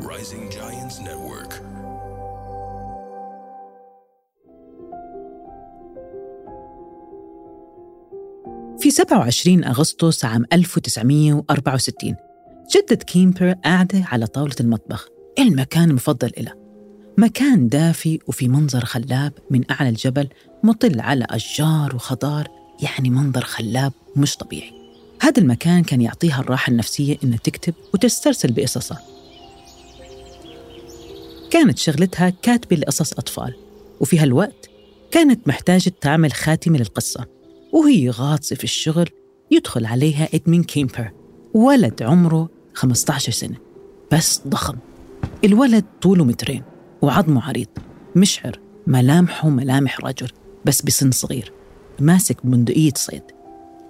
Rising Giants Network. في 27 أغسطس عام 1964 جدة كيمبر قاعدة على طاولة المطبخ. المكان المفضل إلها مكان دافي وفي منظر خلاب من أعلى الجبل مطل على أشجار وخضار يعني منظر خلاب مش طبيعي. هذا المكان كان يعطيها الراحة النفسية إنها تكتب وتسترسل بقصصها. كانت شغلتها كاتبة لقصص أطفال وفي هالوقت كانت محتاجة تعمل خاتمة للقصة وهي غاطسة في الشغل يدخل عليها إدمين كيمبر ولد عمره 15 سنة بس ضخم. الولد طوله مترين وعظمه عريض مشعر ملامحه ملامح رجل بس بسن صغير ماسك بندقية صيد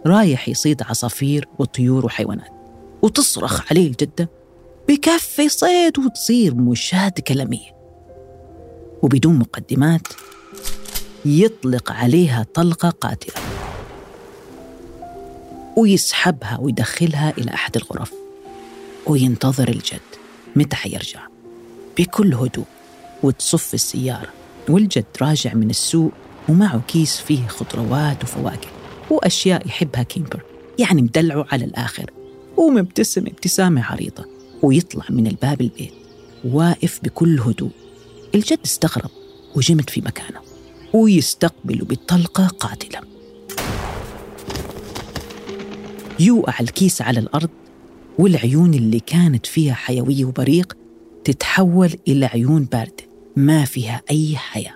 رايح يصيد عصافير وطيور وحيوانات وتصرخ عليه الجدة بكفي صيد وتصير مشاهدة كلامية وبدون مقدمات يطلق عليها طلقة قاتلة. ويسحبها ويدخلها إلى أحد الغرف. وينتظر الجد متى حيرجع. بكل هدوء وتصف السيارة. والجد راجع من السوق ومعه كيس فيه خضروات وفواكه. وأشياء يحبها كيمبر. يعني مدلعه على الآخر. ومبتسم ابتسامة عريضة. ويطلع من الباب البيت واقف بكل هدوء. الجد استغرب وجمد في مكانه ويستقبل بطلقة قاتلة يوقع الكيس على الأرض والعيون اللي كانت فيها حيوية وبريق تتحول إلى عيون باردة ما فيها أي حياة.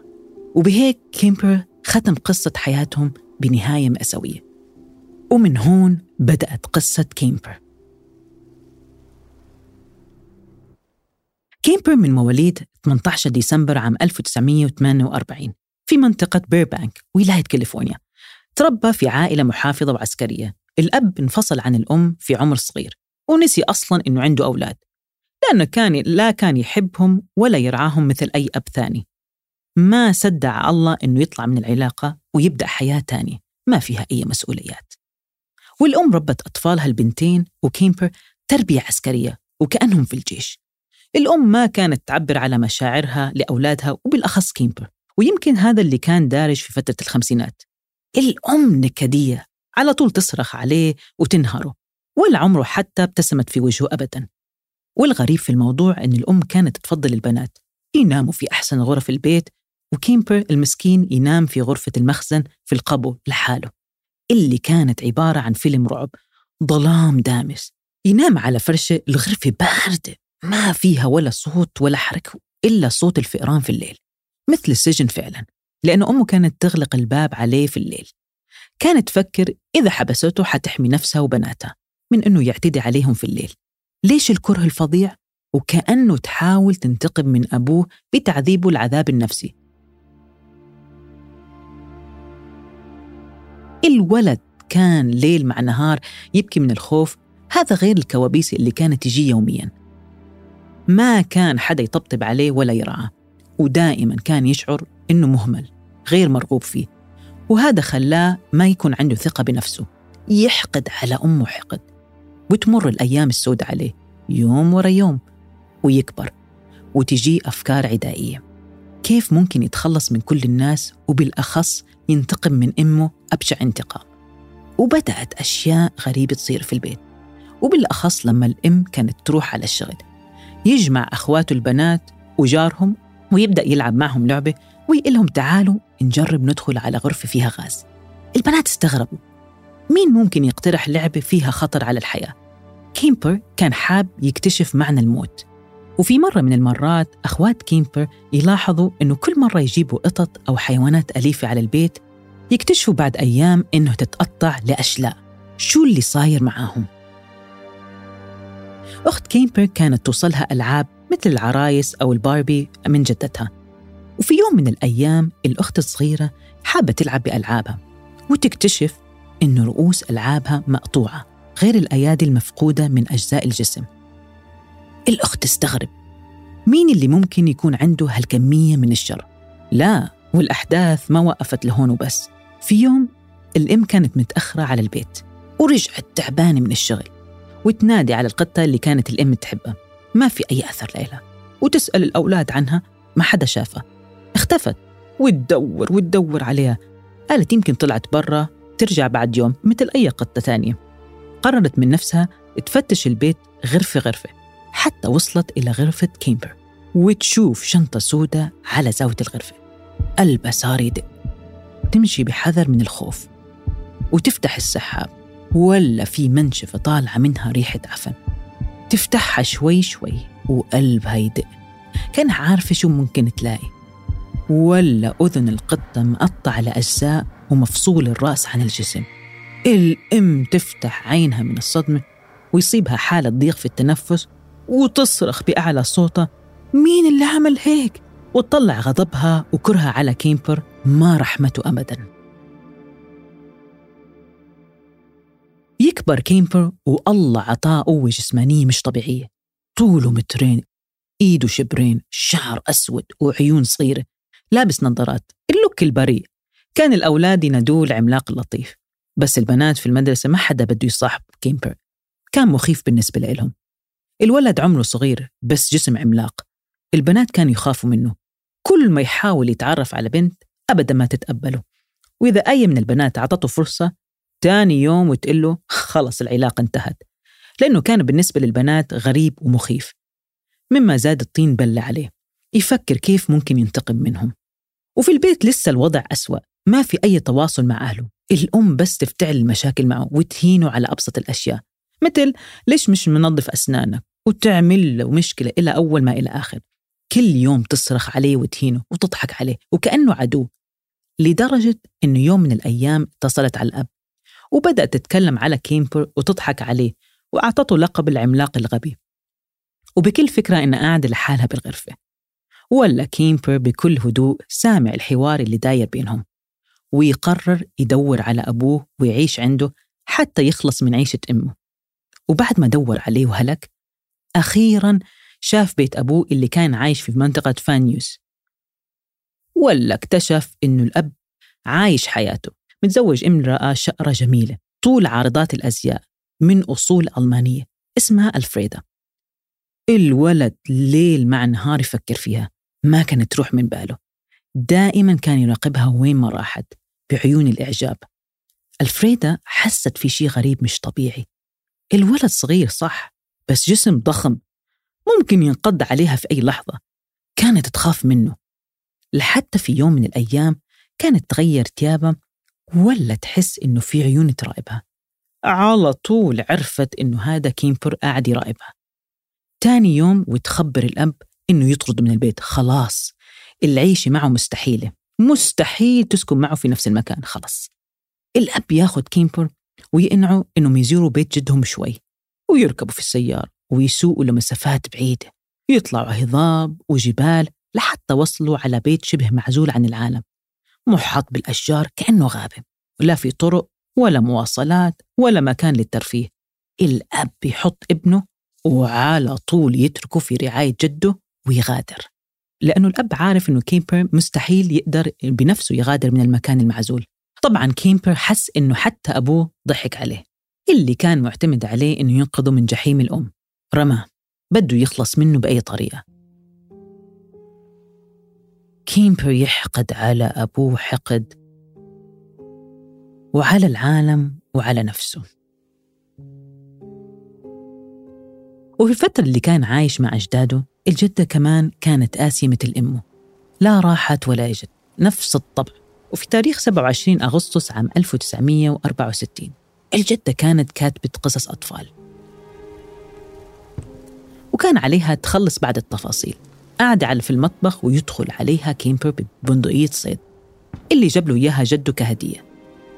وبهيك كيمبر ختم قصة حياتهم بنهاية مأساوية. ومن هون بدأت قصة كيمبر. كيمبر من مواليد 18 ديسمبر عام 1948 في منطقة بيربانك ولاية كاليفورنيا. تربى في عائلة محافظة وعسكرية. الأب انفصل عن الأم في عمر صغير ونسي أصلا إنه عنده أولاد. لأنه كان لا كان يحبهم ولا يرعاهم مثل أي أب ثاني. ما صدق الله إنه يطلع من العلاقة ويبدأ حياة تانية ما فيها أي مسؤوليات. والأم ربت أطفالها البنتين وكيمبر تربية عسكرية وكأنهم في الجيش. الأم ما كانت تعبر على مشاعرها لأولادها وبالأخص كيمبر ويمكن هذا اللي كان دارج في فترة الخمسينات. الأم نكدية على طول تصرخ عليه وتنهره ولا عمره حتى ابتسمت في وجهه أبدا. والغريب في الموضوع أن الأم كانت تفضل البنات يناموا في أحسن غرف البيت وكيمبر المسكين ينام في غرفة المخزن في القبو لحاله. اللي كانت عبارة عن فيلم رعب ظلام دامس ينام على فرشة الغرفة باردة. ما فيها ولا صوت ولا حركة إلا صوت الفئران في الليل مثل السجن فعلا لأنه أمه كانت تغلق الباب عليه في الليل. كانت تفكر إذا حبسته حتحمي نفسها وبناتها من أنه يعتدي عليهم في الليل. ليش الكره الفظيع؟ وكأنه تحاول تنتقم من أبوه بتعذيبه العذاب النفسي. الولد كان ليل مع نهار يبكي من الخوف هذا غير الكوابيس اللي كانت تجي يوميا. ما كان حدا يطبطب عليه ولا يرعاه ودائما كان يشعر إنه مهمل غير مرغوب فيه وهذا خلاه ما يكون عنده ثقة بنفسه يحقد على أمه حقد وتمر الأيام السوداء عليه يوم ورا يوم ويكبر وتجي أفكار عدائية. كيف ممكن يتخلص من كل الناس وبالأخص ينتقم من أمه أبشع انتقام؟ وبدأت أشياء غريبة تصير في البيت وبالأخص لما الأم كانت تروح على الشغل. يجمع أخواته البنات وجارهم ويبدأ يلعب معهم لعبة ويقول لهم تعالوا نجرب ندخل على غرفة فيها غاز. البنات استغربوا. مين ممكن يقترح لعبة فيها خطر على الحياة؟ كيمبر كان حاب يكتشف معنى الموت. وفي مرة من المرات أخوات كيمبر يلاحظوا إنه كل مرة يجيبوا قطط أو حيوانات أليفة على البيت يكتشفوا بعد أيام إنه تتقطع لأشلاء. شو اللي صاير معاهم؟ أخت كيمبر كانت توصلها ألعاب مثل العرايس أو الباربي من جدتها. وفي يوم من الأيام الأخت الصغيرة حابة تلعب بألعابها وتكتشف إنه رؤوس ألعابها مقطوعة غير الأيادي المفقودة من أجزاء الجسم. الأخت تستغرب مين اللي ممكن يكون عنده هالكمية من الشر؟ لا والأحداث ما وقفت لهون وبس. في يوم الأم كانت متأخرة على البيت ورجعت تعبانة من الشغل. وتنادي على القطة اللي كانت الأم تحبها. ما في أي أثر لها. وتسأل الأولاد عنها ما حدا شافها. اختفت. وتدور وتدور عليها. قالت يمكن طلعت برا ترجع بعد يوم مثل أي قطة ثانية. قررت من نفسها تفتش البيت غرفة غرفة حتى وصلت إلى غرفة كيمبر وتشوف شنطة سوداء على زاوية الغرفة. قلبها صار يدق. تمشي بحذر من الخوف. وتفتح السحاب. ولا في منشفة طالعة منها ريحة عفن. تفتحها شوي شوي وقلبها يدق كان عارفة شو ممكن تلاقي. ولا أذن القطة مقطعة لأجزاء ومفصول الرأس عن الجسم. الأم تفتح عينها من الصدمة ويصيبها حالة ضيق في التنفس وتصرخ بأعلى صوتها. مين اللي عمل هيك؟ وتطلع غضبها وكرهها على كيمبر ما رحمته أبدا. يكبر كيمبر والله عطاه قوة جسمانية مش طبيعية. طوله مترين إيده شبرين شعر أسود وعيون صغيرة لابس نظارات ال look البريء. كان الأولاد ينادوه العملاق اللطيف بس البنات في المدرسة ما حدا بده يصاحب كيمبر. كان مخيف بالنسبة لهم الولد عمره صغير بس جسم عملاق. البنات كانوا يخافوا منه. كل ما يحاول يتعرف على بنت أبدا ما تتقبله. وإذا أي من البنات أعطته فرصة تاني يوم وتقول له خلص العلاقة انتهت. لأنه كان بالنسبة للبنات غريب ومخيف. مما زاد الطين بلة عليه. يفكر كيف ممكن ينتقم منهم. وفي البيت لسه الوضع أسوأ. ما في أي تواصل مع أهله. الأم بس تفتعل المشاكل معه وتهينه على أبسط الأشياء. مثل ليش مش منظف أسنانك؟ وتعمل له مشكلة إلى أول ما إلى آخر. كل يوم تصرخ عليه وتهينه وتضحك عليه. وكأنه عدو. لدرجة إنه يوم من الأيام اتصلت على الأب. وبدأت تتكلم على كيمبر وتضحك عليه وأعطته لقب العملاق الغبي. وبكل فكرة إنها قاعدة لحالها بالغرفة. ولا كيمبر بكل هدوء سامع الحوار اللي داير بينهم. ويقرر يدور على أبوه ويعيش عنده حتى يخلص من عيشة أمه. وبعد ما دور عليه وهلك أخيرا شاف بيت أبوه اللي كان عايش في منطقة فانيوس ولا اكتشف إنه الأب عايش حياته. متزوج امرأة شقرة جميلة طول عارضات الأزياء من أصول ألمانية اسمها ألفريدا. الولد ليل مع نهار يفكر فيها ما كانت تروح من باله. دائما كان يراقبها وين ما راحت بعيون الإعجاب. ألفريدا حست في شيء غريب مش طبيعي. الولد صغير صح بس جسم ضخم ممكن ينقض عليها في أي لحظة. كانت تخاف منه. لحتى في يوم من الأيام كانت تغير ثيابها ولا تحس إنه في عيون تراقبها؟ على طول عرفت إنه هذا كيمبر قاعد يراقبها. تاني يوم وتخبر الأب إنه يطرد من البيت. خلاص العيشة معه مستحيلة. مستحيل تسكن معه في نفس المكان. خلاص. الأب ياخذ كيمبر ويقنعه إنهم يزوروا بيت جدهم شوي ويركبوا في السيارة ويسوقوا لمسافات بعيدة. يطلعوا هضاب وجبال لحتى وصلوا على بيت شبه معزول عن العالم. محاط بالأشجار كأنه غابة لا في طرق ولا مواصلات ولا مكان للترفيه. الأب يحط ابنه وعلى طول يتركه في رعاية جده ويغادر لأنه الأب عارف أنه كيمبر مستحيل يقدر بنفسه يغادر من المكان المعزول. طبعا كيمبر حس أنه حتى أبوه ضحك عليه اللي كان معتمد عليه أنه ينقذه من جحيم الأم. رماه بده يخلص منه بأي طريقة. كيمبر يحقد على أبوه حقد وعلى العالم وعلى نفسه. وفي الفترة اللي كان عايش مع أجداده الجدة كمان كانت قاسية مثل أمه. لا راحت ولا إجت نفس الطبع. وفي تاريخ 27 أغسطس عام 1964 الجدة كانت كاتبة قصص أطفال. وكان عليها تخلص بعد التفاصيل. قاعدة على في المطبخ ويدخل عليها كيمبر ببندقية صيد. اللي جاب له إياها جده كهدية.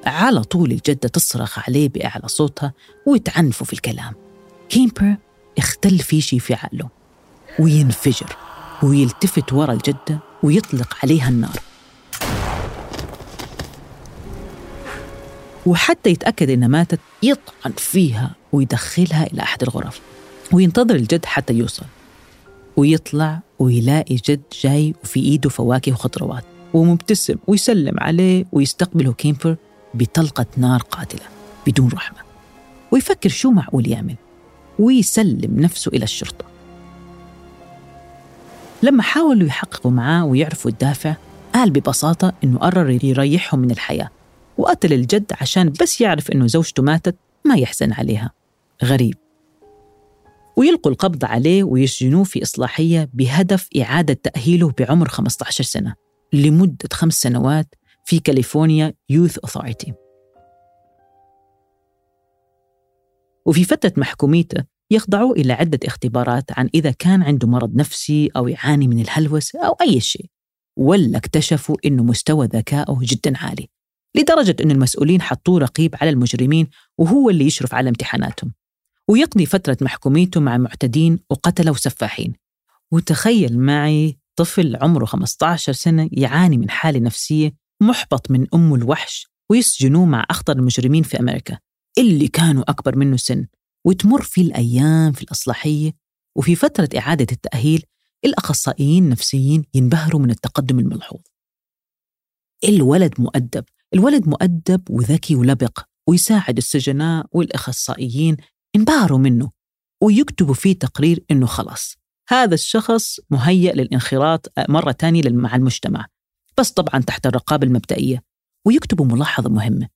على طول الجدة تصرخ عليه بأعلى صوتها وتعنفه في الكلام. كيمبر اختل في شي في عقله وينفجر ويلتفت ورا الجدة ويطلق عليها النار. وحتى يتأكد إنها ماتت يطعن فيها ويدخلها إلى أحد الغرف. وينتظر الجد حتى يوصل. ويطلع ويلاقي الجد جاي وفي إيده فواكه وخضروات. ومبتسم ويسلم عليه ويستقبله كيمبر بطلقة نار قاتلة بدون رحمة. ويفكر شو معقول يعمل. ويسلم نفسه إلى الشرطة. لما حاولوا يحققوا معاه ويعرفوا الدافع قال ببساطة إنه قرر يريحهم من الحياة. وقتل الجد عشان بس يعرف إنه زوجته ماتت ما يحزن عليها. غريب. ويلقوا القبض عليه ويسجنوه في إصلاحية بهدف إعادة تأهيله بعمر 15 سنة لمدة خمس سنوات في كاليفورنيا يوث أوثوريتي وفي فترة محكوميته يخضعوه إلى عدة اختبارات عن إذا كان عنده مرض نفسي أو يعاني من الهلوس أو أي شيء ولا اكتشفوا إنه مستوى ذكائه جدا عالي لدرجة أن المسؤولين حطوه رقيب على المجرمين وهو اللي يشرف على امتحاناتهم. ويقضي فترة محكوميته مع معتدين وقتلة وسفاحين. وتخيل معي طفل عمره 15 سنة يعاني من حالة نفسية محبط من أمه الوحش ويسجنوه مع أخطر المجرمين في أمريكا اللي كانوا أكبر منه سن. وتمر في الأيام في الأصلاحية وفي فترة إعادة التأهيل الأخصائيين النفسيين ينبهروا من التقدم الملحوظ. الولد مؤدب الولد مؤدب وذكي ولبق ويساعد السجناء والأخصائيين انبهروا منه ويكتبوا فيه تقرير إنه خلص هذا الشخص مهيأ للانخراط مرة تانية مع المجتمع. بس طبعا تحت الرقابة المبدئية. ويكتبوا ملاحظة مهمة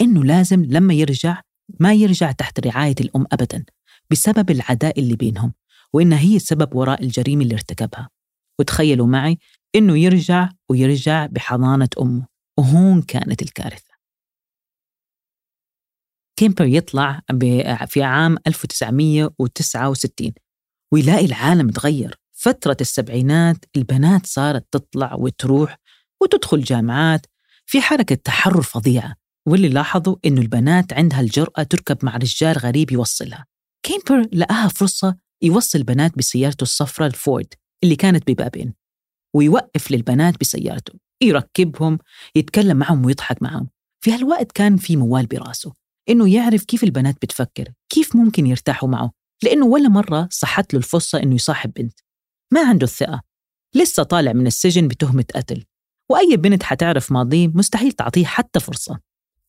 إنه لازم لما يرجع ما يرجع تحت رعاية الأم أبدا بسبب العداء اللي بينهم وإنها هي السبب وراء الجريمة اللي ارتكبها. وتخيلوا معي إنه يرجع ويرجع بحضانة أمه وهون كانت الكارثة. كيمبر يطلع في عام 1969 ويلاقي العالم تغير. فترة السبعينات البنات صارت تطلع وتروح وتدخل جامعات. في حركة تحرر فظيعة. واللي لاحظه إنه البنات عندها الجرأة تركب مع رجال غريب يوصلها. كيمبر لقاها فرصة يوصل بنات بسيارته الصفراء الفورد اللي كانت ببابين. ويوقف للبنات بسيارته. يركبهم يتكلم معهم ويضحك معهم. في هالوقت كان في موال براسه. إنه يعرف كيف البنات بتفكر كيف ممكن يرتاحوا معه لأنه ولا مرة صحت له الفرصة إنه يصاحب بنت. ما عنده الثقة. لسه طالع من السجن بتهمة قتل. وأي بنت حتعرف ماضيه مستحيل تعطيه حتى فرصة.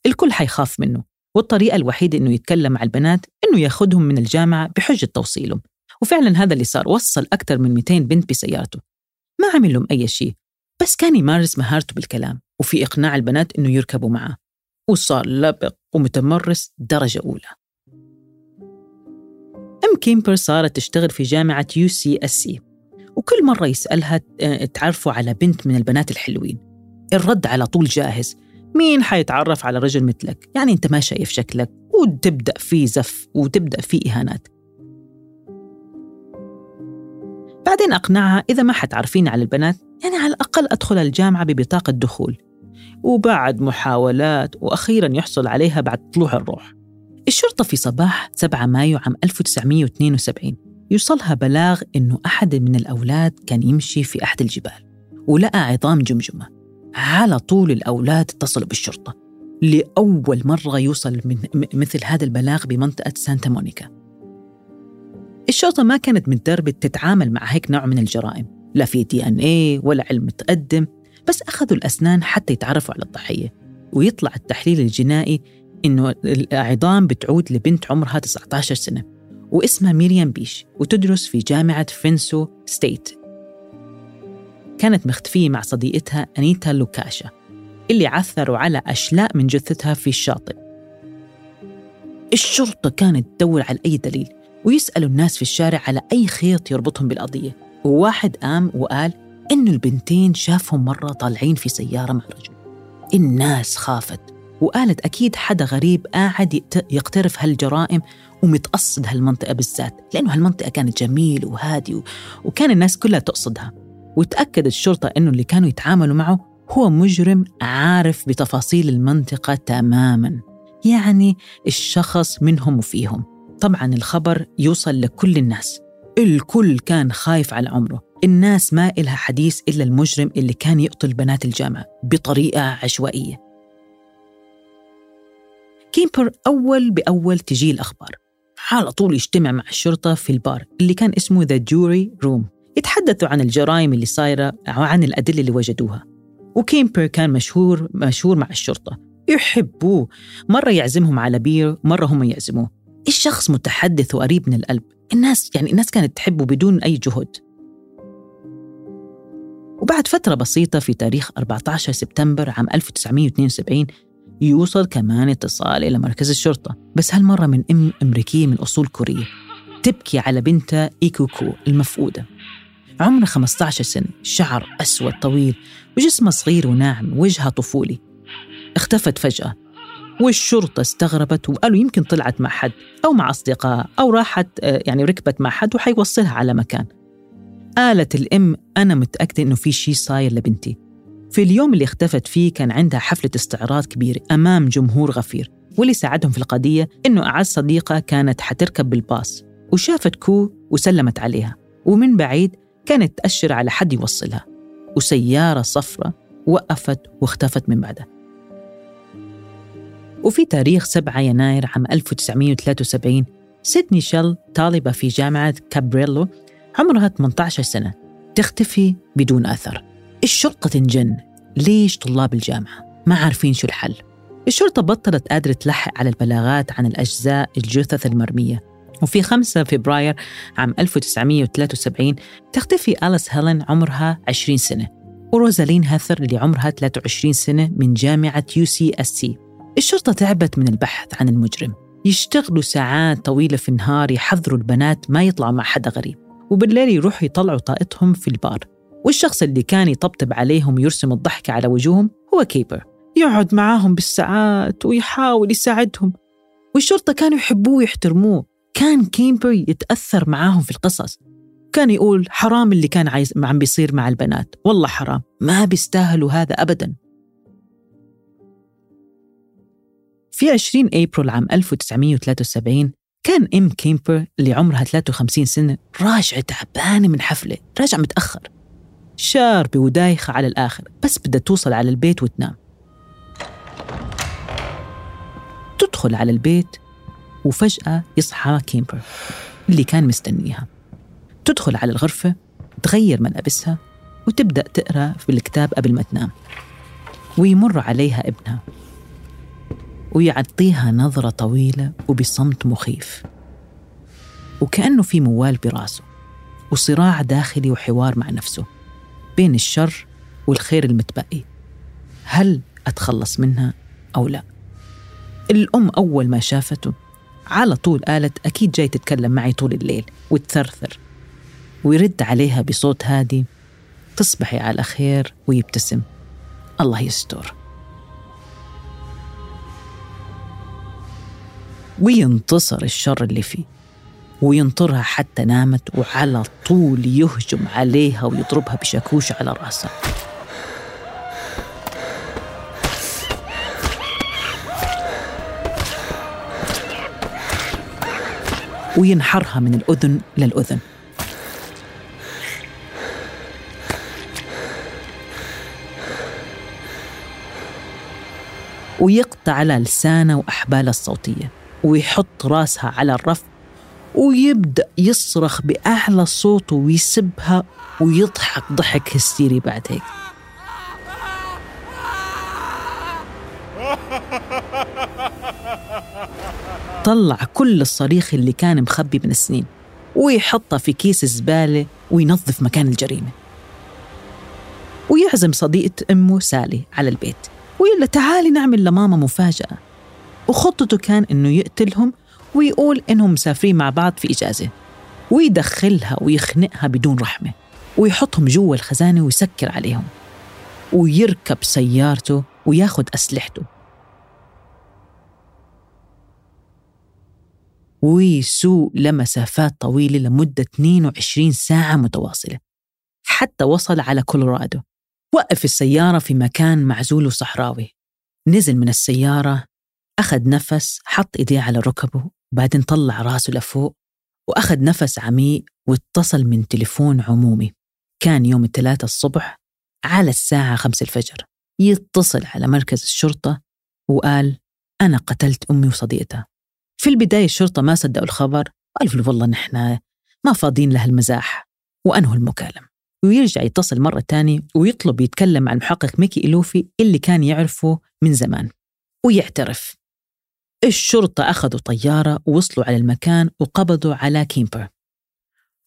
الكل حيخاف منه والطريقة الوحيدة إنه يتكلم مع البنات إنه ياخذهم من الجامعة بحجة توصيلهم. وفعلا هذا اللي صار وصل أكثر من 200 بنت بسيارته. ما عمل لهم أي شيء. بس كان يمارس مهارته بالكلام وفي إقناع البنات إنه يركبوا معه. وصار لبق. ومتمرس درجة أولى. أم كيمبر صارت تشتغل في جامعة UCSC وكل مرة يسألها آه، تعرفوا على بنت من البنات الحلوين. الرد على طول جاهز. مين حيتعرف على رجل مثلك؟ يعني أنت ما شايف شكلك وتبدأ في زف وتبدأ في إهانات. بعدين أقنعها إذا ما حتعرفين على البنات يعني على الأقل أدخل الجامعة ببطاقة دخول. وبعد محاولات وأخيرا يحصل عليها بعد طلوع الروح. الشرطة في صباح 7 مايو عام 1972 يوصلها بلاغ إنه أحد من الأولاد كان يمشي في أحد الجبال ولقى عظام جمجمة على طول الأولاد اتصلوا بالشرطة لأول مرة يوصل من مثل هذا البلاغ بمنطقة سانتا مونيكا. الشرطة ما كانت متدربة تتعامل مع هيك نوع من الجرائم لا في DNA ولا علم متقدم بس أخذوا الأسنان حتى يتعرفوا على الضحية. ويطلع التحليل الجنائي إنه العظام بتعود لبنت عمرها 19 سنة واسمها ميريام بيش وتدرس في جامعة فرنسو State. كانت مختفية مع صديقتها أنيتا لوكاشا اللي عثروا على أشلاء من جثتها في الشاطئ. الشرطة كانت تدور على أي دليل ويسألوا الناس في الشارع على أي خيط يربطهم بالقضية. وواحد قام وقال إنه البنتين شافهم مرة طالعين في سيارة مع رجل. الناس خافت وقالت أكيد حدا غريب قاعد يقترف هالجرائم ومتقصد هالمنطقة بالذات لأنه هالمنطقة كانت جميل وهادي وكان الناس كلها تقصدها. وتأكد الشرطة أنه اللي كانوا يتعاملوا معه هو مجرم عارف بتفاصيل المنطقة تماما. يعني الشخص منهم وفيهم. طبعا الخبر يوصل لكل الناس. الكل كان خايف على عمره. الناس ما إلها حديث إلا المجرم اللي كان يقتل بنات الجامعة بطريقة عشوائية. كيمبر أول بأول تجي الأخبار. على طول يجتمع مع الشرطة في البار اللي كان اسمه The Jury Room يتحدثوا عن الجرائم اللي صايرة وعن الأدلة اللي وجدوها. وكيمبر كان مشهور مشهور مع الشرطة. يحبوه. مرة يعزمهم على beer مرة هم يعزموه. الشخص متحدث وقريب من القلب. الناس يعني الناس كانت تحبه بدون أي جهد. وبعد فترة بسيطة في تاريخ 14 سبتمبر عام 1972 يوصل كمان اتصال إلى مركز الشرطة. بس هالمرة من أم أمريكية من أصول كورية تبكي على بنتها أيكو كو المفقودة. عمرها 15 سنة شعر أسود طويل وجسمها صغير وناعم وجهها طفولي. اختفت فجأة والشرطة استغربت وقالوا يمكن طلعت مع حد أو مع أصدقاء أو راحت آه، يعني ركبت مع حد وحيوصلها على مكان. قالت الأم أنا متأكدة إنه في شيء صاير لبنتي. في اليوم اللي اختفت فيه كان عندها حفلة استعراض كبيرة أمام جمهور غفير واللي ساعدهم في القضية إنه أعز صديقة كانت حتركب بالباص وشافت كو وسلمت عليها ومن بعيد كانت تأشر على حد يوصلها وسيارة صفرة وقفت واختفت من بعدها. وفي تاريخ 7 يناير عام 1973 سيدني شيل طالبة في جامعة كابريلو عمرها 18 سنة تختفي بدون أثر. الشرطة تنجن. ليش طلاب الجامعة؟ ما عارفين شو الحل. الشرطة بطلت قادرة تلحق على البلاغات عن الأجزاء الجثث المرمية. وفي 5 فبراير عام 1973 تختفي أليس هيلين عمرها 20 سنة. وروزالين هاثر اللي عمرها 23 سنة من جامعة UCSC. الشرطة تعبت من البحث عن المجرم. يشتغلوا ساعات طويلة في النهار يحذروا البنات ما يطلعوا مع حدا غريب. وبالليل يروحوا يطلعوا طاقتهم في البار. والشخص اللي كان يطبطب عليهم ويرسم الضحكة على وجوههم هو كيمبر. يقعد معاهم بالساعات ويحاول يساعدهم. والشرطة كانوا يحبوه ويحترموه. كان كيمبر يتأثر معاهم في القصص. كان يقول حرام اللي كان عايز عم بيصير مع البنات. والله حرام. ما بيستاهلوا هذا أبدا. في 20 أبريل عام 1973 كانت أم كيمبر اللي عمرها 53 سنة راجعة تعبانة من حفلة راجعة متأخر. شاربة ودايخة على الآخر بس بدها توصل على البيت وتنام. تدخل على البيت وفجأة يصحى كيمبر اللي كان مستنيها. تدخل على الغرفة تغير ملابسها وتبدأ تقرأ في الكتاب قبل ما تنام. ويمر عليها ابنها. ويعطيها نظرة طويلة وبصمت مخيف. وكأنه في موال براسه وصراع داخلي وحوار مع نفسه بين الشر والخير المتبقي. هل أتخلص منها أو لا؟ الأم أول ما شافته على طول قالت أكيد جاي تتكلم معي طول الليل وتثرثر ويرد عليها بصوت هادي تصبحي على خير ويبتسم. الله يستر. وينتصر الشر اللي فيه وينطرها حتى نامت وعلى طول يهجم عليها ويضربها بشاكوش على رأسها. وينحرها من الأذن للأذن. ويقطع على لسانه وأحباله الصوتية. ويحط راسها على الرف ويبدأ يصرخ بأعلى صوته ويسبها ويضحك ضحك هستيري بعد هيك. طلع كل الصريخ اللي كان مخبي من سنين ويحطها في كيس الزبالة وينظف مكان الجريمة. ويعزم صديقة أمه سالي على البيت ويقول تعالي نعمل لماما مفاجأة. وخطته كان إنه يقتلهم ويقول إنهم مسافرين مع بعض في إجازة ويدخلها ويخنقها بدون رحمة ويحطهم جوا الخزانة ويسكر عليهم ويركب سيارته وياخد أسلحته. ويسوق لمسافات طويلة لمدة 22 ساعة متواصلة حتى وصل على كولورادو. وقف السيارة في مكان معزول وصحراوي. نزل من السيارة أخذ نفس حط إيديه على ركبه وبعدين طلع راسه لفوق وأخذ نفس عميق واتصل من تليفون عمومي. كان يوم الثلاثاء الصبح على الساعة خمس الفجر. يتصل على مركز الشرطة وقال أنا قتلت أمي وصديقتها. في البداية الشرطة ما صدقوا الخبر قالوا له والله نحن ما فاضيين لهالمزاح وأنهوا المكالمة. ويرجع يتصل مرة تانية ويطلب يتكلم مع المحقق ميكي إلوفي اللي كان يعرفه من زمان. ويعترف. الشرطة أخذوا طيارة ووصلوا على المكان وقبضوا على كيمبر.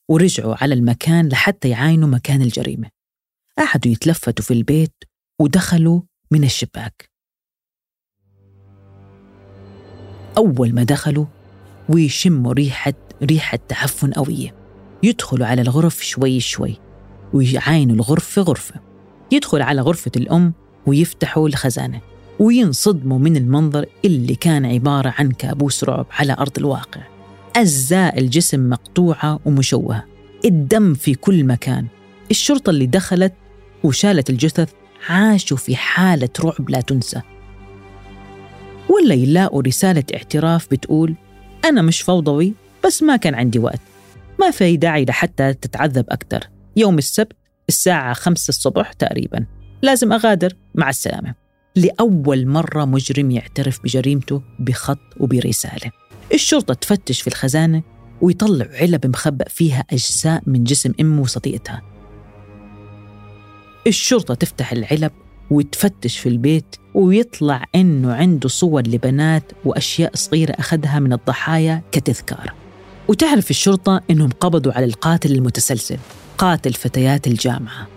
ورجعوا على المكان لحتى يعاينوا مكان الجريمة. قعدوا يتلفتوا في البيت ودخلوا من الشباك. أول ما دخلوا ويشموا ريحة ريحة تعفن قوية. يدخلوا على الغرف شوي شوي ويعاينوا الغرفة غرفة. يدخل على غرفة الأم ويفتحوا الخزانة. وينصدموا من المنظر اللي كان عبارة عن كابوس رعب على أرض الواقع. أجزاء الجسم مقطوعة ومشوهة. الدم في كل مكان. الشرطة اللي دخلت وشالت الجثث عاشوا في حالة رعب لا تنسى. ولا يلاقوا رسالة اعتراف بتقول أنا مش فوضوي بس ما كان عندي وقت. ما في داعي لحتى تتعذب أكثر يوم السبت الساعة خمسة الصبح تقريبا. لازم أغادر. مع السلامة. لأول مرة مجرم يعترف بجريمته بخط وبرسالة. الشرطة تفتش في الخزانة ويطلع علب مخبأ فيها أجزاء من جسم أمه وصديقتها الشرطة تفتح العلب وتفتش في البيت ويطلع إنه عنده صور لبنات وأشياء صغيرة أخذها من الضحايا كتذكار. وتعرف الشرطة إنهم قبضوا على القاتل المتسلسل قاتل فتيات الجامعة.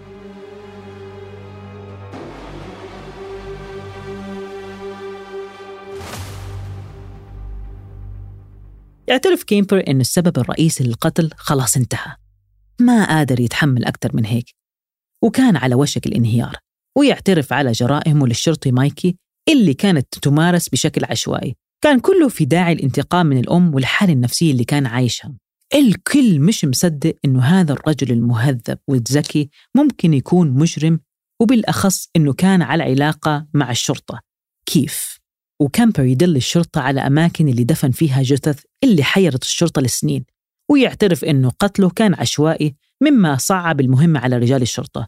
يعترف كيمبر إن السبب الرئيسي للقتل خلاص انتهى. ما قادر يتحمل أكثر من هيك. وكان على وشك الانهيار ويعترف على جرائمه للشرطي مايكي اللي كانت تمارس بشكل عشوائي. كان كله في داعي الانتقام من الأم والحالة النفسية اللي كان عايشها. الكل مش مصدق إنه هذا الرجل المهذب والذكي ممكن يكون مجرم وبالأخص إنه كان على علاقة مع الشرطة. كيف؟ وكامبر يدل الشرطة على أماكن اللي دفن فيها جثث اللي حيرت الشرطة لسنين ويعترف إنه قتله كان عشوائي مما صعب المهمة على رجال الشرطة.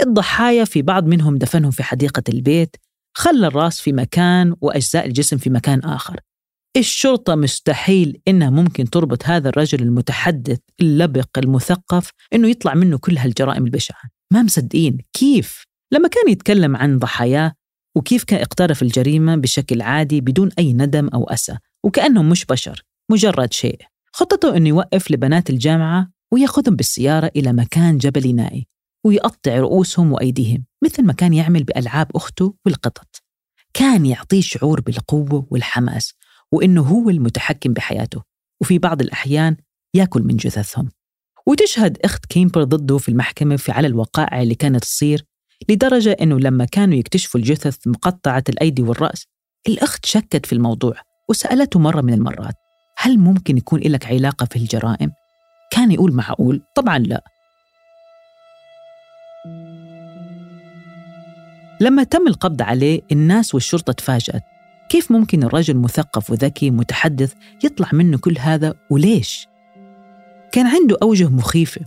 الضحايا في بعض منهم دفنهم في حديقة البيت خلى الرأس في مكان وأجزاء الجسم في مكان آخر. الشرطة مستحيل إنها ممكن تربط هذا الرجل المتحدث اللبق المثقف إنه يطلع منه كل هالجرائم البشعة. ما مصدقين كيف؟ لما كان يتكلم عن ضحاياه وكيف كان اقترف الجريمة بشكل عادي بدون أي ندم أو أسى وكأنهم مش بشر مجرد شيء. خطته أنه يوقف لبنات الجامعة ويأخذهم بالسيارة إلى مكان جبلي نائي ويقطع رؤوسهم وأيديهم مثل ما كان يعمل بألعاب أخته والقطط. كان يعطيه شعور بالقوة والحماس وإنه هو المتحكم بحياته وفي بعض الأحيان يأكل من جثثهم. وتشهد أخت كيمبر ضده في المحكمة في على الوقائع اللي كانت تصير لدرجة إنه لما كانوا يكتشفوا الجثث مقطعة الأيدي والرأس الأخت شكت في الموضوع وسألته مرة من المرات هل ممكن يكون لك علاقة في الجرائم؟ كان يقول معقول طبعا لا لما تم القبض عليه الناس والشرطة تفاجأت كيف ممكن الرجل مثقف وذكي متحدث يطلع منه كل هذا وليش؟ كان عنده أوجه مخيفة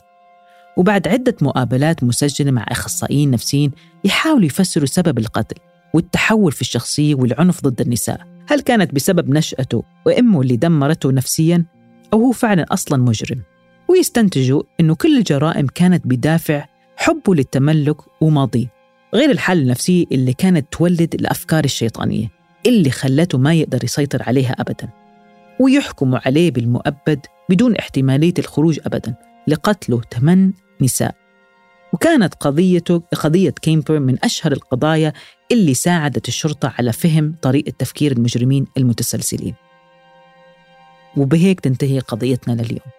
وبعد عدة مقابلات مسجلة مع أخصائيين نفسيين يحاولوا يفسروا سبب القتل والتحول في الشخصية والعنف ضد النساء. هل كانت بسبب نشأته وأمه اللي دمرته نفسياً أو هو فعلاً أصلاً مجرم؟ ويستنتجوا أنه كل الجرائم كانت بدافع حبه للتملك وماضيه غير الحالة النفسية اللي كانت تولد الأفكار الشيطانية اللي خلته ما يقدر يسيطر عليها أبدا. ويحكموا عليه بالمؤبد بدون احتمالية الخروج أبدا لقتله ثمان نساء. وكانت قضيته قضية كيمبر من أشهر القضايا اللي ساعدت الشرطة على فهم طريقة تفكير المجرمين المتسلسلين. وبهيك تنتهي قضيتنا لليوم.